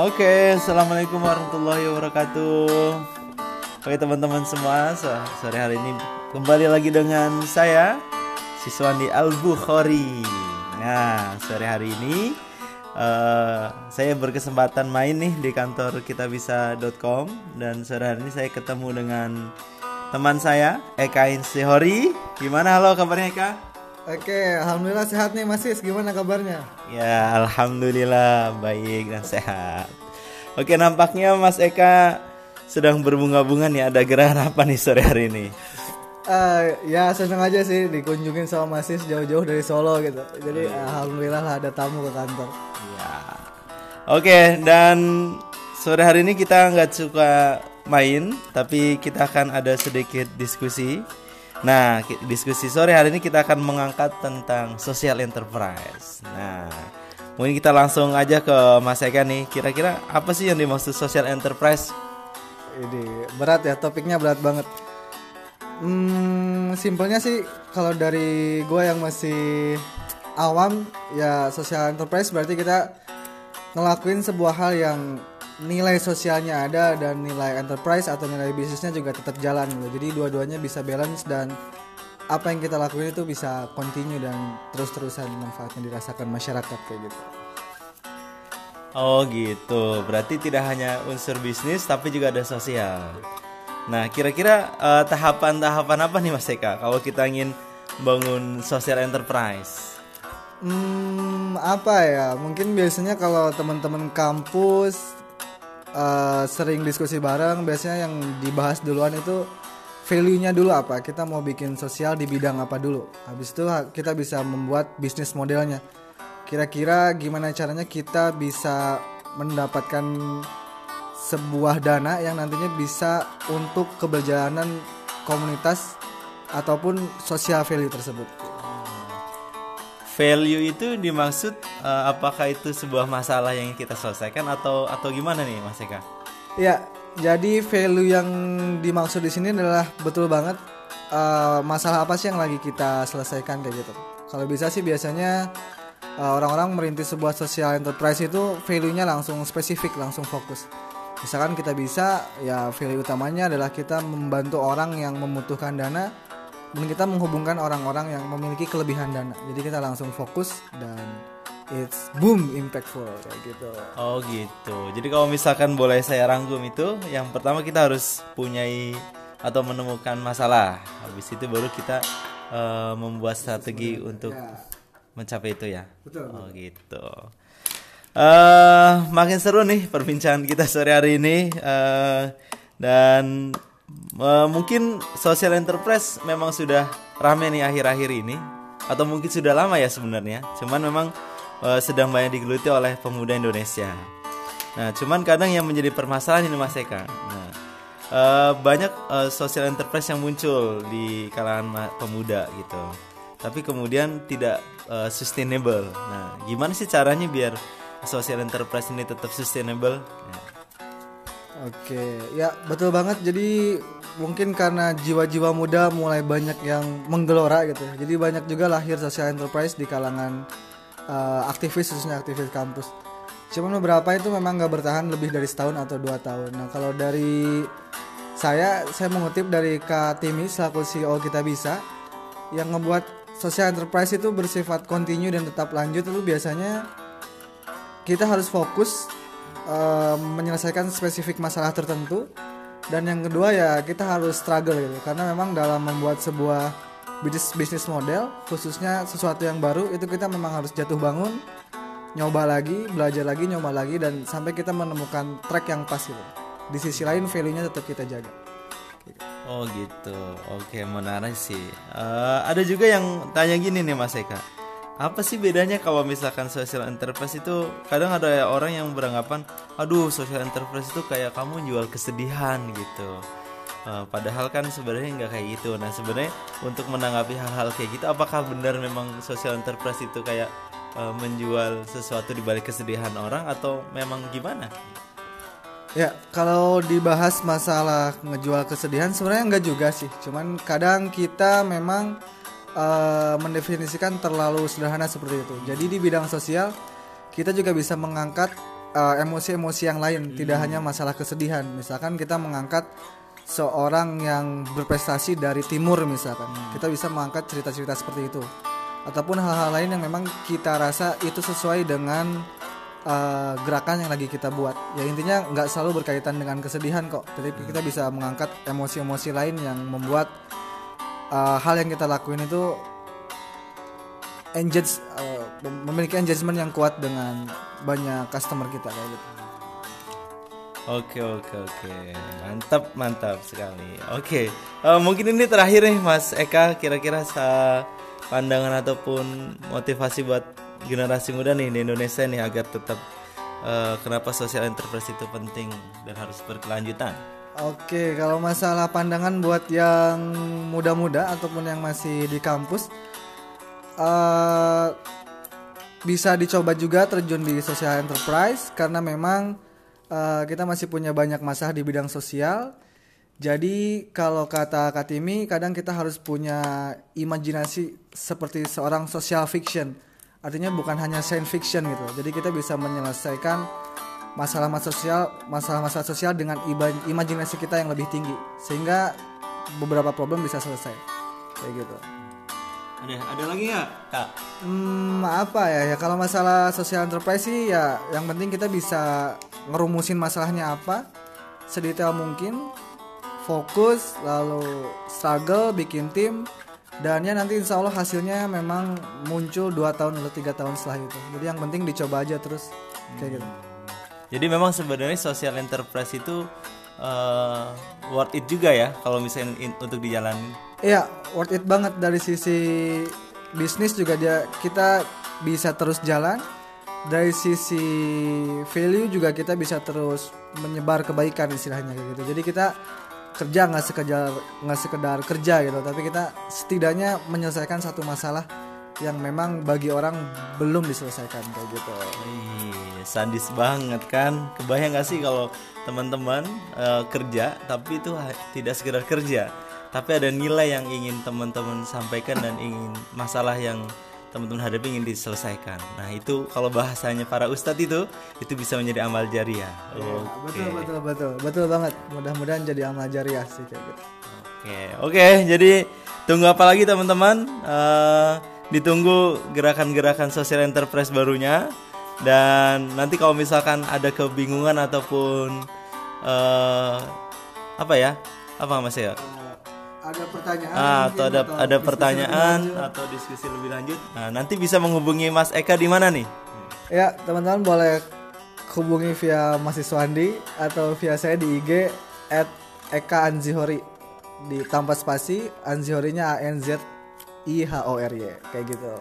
Oke, assalamualaikum warahmatullahi wabarakatuh. Oke teman-teman semua, so- sore hari ini kembali lagi dengan saya, Siswandi Al Bukhari. Nah, sore hari ini eh, saya berkesempatan main nih di kantor kitabisa.com dan sore hari ini saya ketemu dengan teman saya Eka Insihori. Gimana halo kabarnya Eka? Oke, alhamdulillah sehat nih Mas Sis. Gimana kabarnya? Ya, alhamdulillah baik dan sehat. Oke, nampaknya Mas Eka sedang berbunga-bunga nih. Ada gerahan apa nih sore hari ini? Eh, ya seneng aja sih dikunjungin sama Mas Sis jauh-jauh dari Solo gitu. Jadi alhamdulillah lah ada tamu ke kantor. Ya. Oke, dan sore hari ini kita nggak suka main, tapi kita akan ada sedikit diskusi. Nah, diskusi sore hari ini kita akan mengangkat tentang social enterprise. Nah, mungkin kita langsung aja ke Mas Eka nih. Kira-kira apa sih yang dimaksud social enterprise? Ini berat ya, topiknya berat banget. Hmm, simpelnya sih kalau dari gue yang masih awam ya social enterprise berarti kita ngelakuin sebuah hal yang nilai sosialnya ada dan nilai enterprise atau nilai bisnisnya juga tetap jalan gitu. Jadi dua-duanya bisa balance dan apa yang kita lakuin itu bisa continue dan terus-terusan manfaatnya dirasakan masyarakat kayak gitu. Oh gitu, berarti tidak hanya unsur bisnis tapi juga ada sosial. Nah, kira-kira eh, tahapan-tahapan apa nih Mas Eka kalau kita ingin bangun social enterprise? Hmm, apa ya? Mungkin biasanya kalau teman-teman kampus eh, sering diskusi bareng, biasanya yang dibahas duluan itu value-nya dulu apa? Kita mau bikin sosial di bidang apa dulu? Habis itu kita bisa membuat bisnis modelnya. Kira-kira gimana caranya kita bisa mendapatkan sebuah dana yang nantinya bisa untuk keberjalanan komunitas ataupun sosial value tersebut. Value itu dimaksud eh, apakah itu sebuah masalah yang kita selesaikan atau atau gimana nih Mas Eka? Ya, jadi value yang dimaksud di sini adalah betul banget eh, masalah apa sih yang lagi kita selesaikan kayak gitu. Kalau bisa sih biasanya eh, orang-orang merintis sebuah social enterprise itu value-nya langsung spesifik, langsung fokus. Misalkan kita bisa, ya value utamanya adalah kita membantu orang yang membutuhkan dana dan kita menghubungkan orang-orang yang memiliki kelebihan dana. Jadi kita langsung fokus dan it's boom impactful kayak gitu. Oh gitu. Jadi kalau misalkan boleh saya rangkum itu, yang pertama kita harus punyai atau menemukan masalah. Habis itu baru kita eh, membuat strategi untuk mencapai itu ya. Betul, Oh gitu. eh makin seru nih perbincangan kita sore hari ini eh, dan eh, mungkin social enterprise memang sudah rame nih akhir-akhir ini atau mungkin sudah lama ya sebenarnya. Cuman memang eh, sedang banyak digeluti oleh pemuda Indonesia. Nah, cuman kadang yang menjadi permasalahan ini Mas Eka. Nah, eh, banyak eh, social enterprise yang muncul di kalangan pemuda gitu. Tapi kemudian tidak eh, sustainable. Nah, gimana sih caranya biar social enterprise ini tetap sustainable? Ya. Oke, ya betul banget. Jadi mungkin karena jiwa-jiwa muda mulai banyak yang menggelora gitu. ya. Jadi banyak juga lahir social enterprise di kalangan eh, aktivis khususnya aktivis kampus. Cuman beberapa itu memang nggak bertahan lebih dari setahun atau dua tahun. Nah kalau dari saya, saya mengutip dari Kak Timi selaku CEO kita bisa yang ngebuat social enterprise itu bersifat kontinu dan tetap lanjut itu biasanya kita harus fokus eh, menyelesaikan spesifik masalah tertentu dan yang kedua ya kita harus struggle gitu karena memang dalam membuat sebuah bisnis bisnis model khususnya sesuatu yang baru itu kita memang harus jatuh bangun nyoba lagi belajar lagi nyoba lagi dan sampai kita menemukan track yang pas gitu di sisi lain value nya tetap kita jaga Oh gitu. Oke, menarik sih. Eh, ada juga yang tanya gini nih Mas Eka. Apa sih bedanya kalau misalkan social enterprise itu kadang ada orang yang beranggapan, aduh social enterprise itu kayak kamu jual kesedihan gitu. Eh, padahal kan sebenarnya nggak kayak gitu. Nah sebenarnya untuk menanggapi hal-hal kayak gitu, apakah benar memang social enterprise itu kayak eh, menjual sesuatu di balik kesedihan orang atau memang gimana? Ya, kalau dibahas masalah ngejual kesedihan sebenarnya enggak juga sih. Cuman kadang kita memang eh, mendefinisikan terlalu sederhana seperti itu. Jadi di bidang sosial kita juga bisa mengangkat uh, emosi-emosi yang lain, tidak hanya masalah kesedihan. Misalkan kita mengangkat seorang yang berprestasi dari timur misalkan, kita bisa mengangkat cerita-cerita seperti itu. Ataupun hal-hal lain yang memang kita rasa itu sesuai dengan uh, gerakan yang lagi kita buat. Ya intinya nggak selalu berkaitan dengan kesedihan kok. Jadi kita bisa mengangkat emosi-emosi lain yang membuat uh, hal yang kita lakuin itu engage uh, memiliki engagement yang kuat dengan banyak customer kita kayak gitu. Oke oke oke mantap mantap sekali. Oke uh, mungkin ini terakhir nih Mas Eka kira-kira sa pandangan ataupun motivasi buat generasi muda nih di Indonesia nih agar tetap uh, kenapa social enterprise itu penting dan harus berkelanjutan. Oke kalau masalah pandangan buat yang muda-muda ataupun yang masih di kampus uh, bisa dicoba juga terjun di social enterprise karena memang uh, kita masih punya banyak masalah di bidang sosial. Jadi kalau kata Katimi kadang kita harus punya imajinasi seperti seorang social fiction. Artinya bukan hanya science fiction gitu. Jadi kita bisa menyelesaikan masalah-masalah sosial, masalah-masalah sosial dengan imajinasi kita yang lebih tinggi sehingga beberapa problem bisa selesai. Kayak gitu. Ada ada lagi nggak kak? Hmm, apa ya ya kalau masalah social enterprise sih ya yang penting kita bisa ngerumusin masalahnya apa sedetail mungkin fokus lalu struggle bikin tim dan ya nanti insya Allah hasilnya memang muncul dua tahun atau tiga tahun setelah itu jadi yang penting dicoba aja terus kayak gitu jadi memang sebenarnya social enterprise itu uh, worth it juga ya kalau misalnya in, untuk dijalani Iya, worth it banget dari sisi bisnis juga dia kita bisa terus jalan. Dari sisi value juga kita bisa terus menyebar kebaikan istilahnya gitu. Jadi kita kerja nggak sekedar nggak sekedar kerja gitu, tapi kita setidaknya menyelesaikan satu masalah yang memang bagi orang belum diselesaikan kayak gitu. Ih, sadis banget kan? Kebayang gak sih kalau teman-teman uh, kerja tapi itu tidak sekedar kerja, tapi ada nilai yang ingin teman-teman sampaikan dan ingin masalah yang teman-teman hadapi ingin diselesaikan. Nah itu kalau bahasanya para ustadz itu itu bisa menjadi amal jariah. Ya, okay. Betul betul betul betul banget. Mudah-mudahan jadi amal jariah sih kayak gitu. Oke okay. oke okay, jadi tunggu apa lagi teman-teman? Uh, ditunggu gerakan-gerakan social enterprise barunya. Dan nanti kalau misalkan ada kebingungan ataupun uh, apa ya? Apa mas ya? ada pertanyaan ah, atau ada atau ada pertanyaan atau diskusi lebih lanjut? Nah nanti bisa menghubungi Mas Eka di mana nih? Ya teman-teman boleh hubungi via Mas Iswandi atau via saya di IG at Eka Anzihori. Di tanpa spasi Anzihorinya A N Z I H O R Y kayak gitu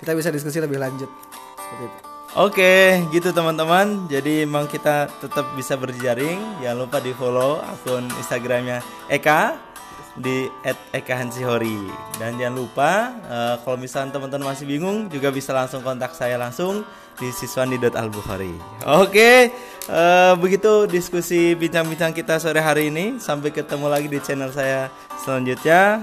kita bisa diskusi lebih lanjut seperti itu Oke, gitu teman-teman. Jadi emang kita tetap bisa berjaring. Jangan lupa di follow akun Instagramnya Eka di @ekahansihori dan jangan lupa uh, kalau misalnya teman-teman masih bingung juga bisa langsung kontak saya langsung di siswandi.albukhari. Oke, eh, begitu diskusi bincang-bincang kita sore hari ini. Sampai ketemu lagi di channel saya selanjutnya.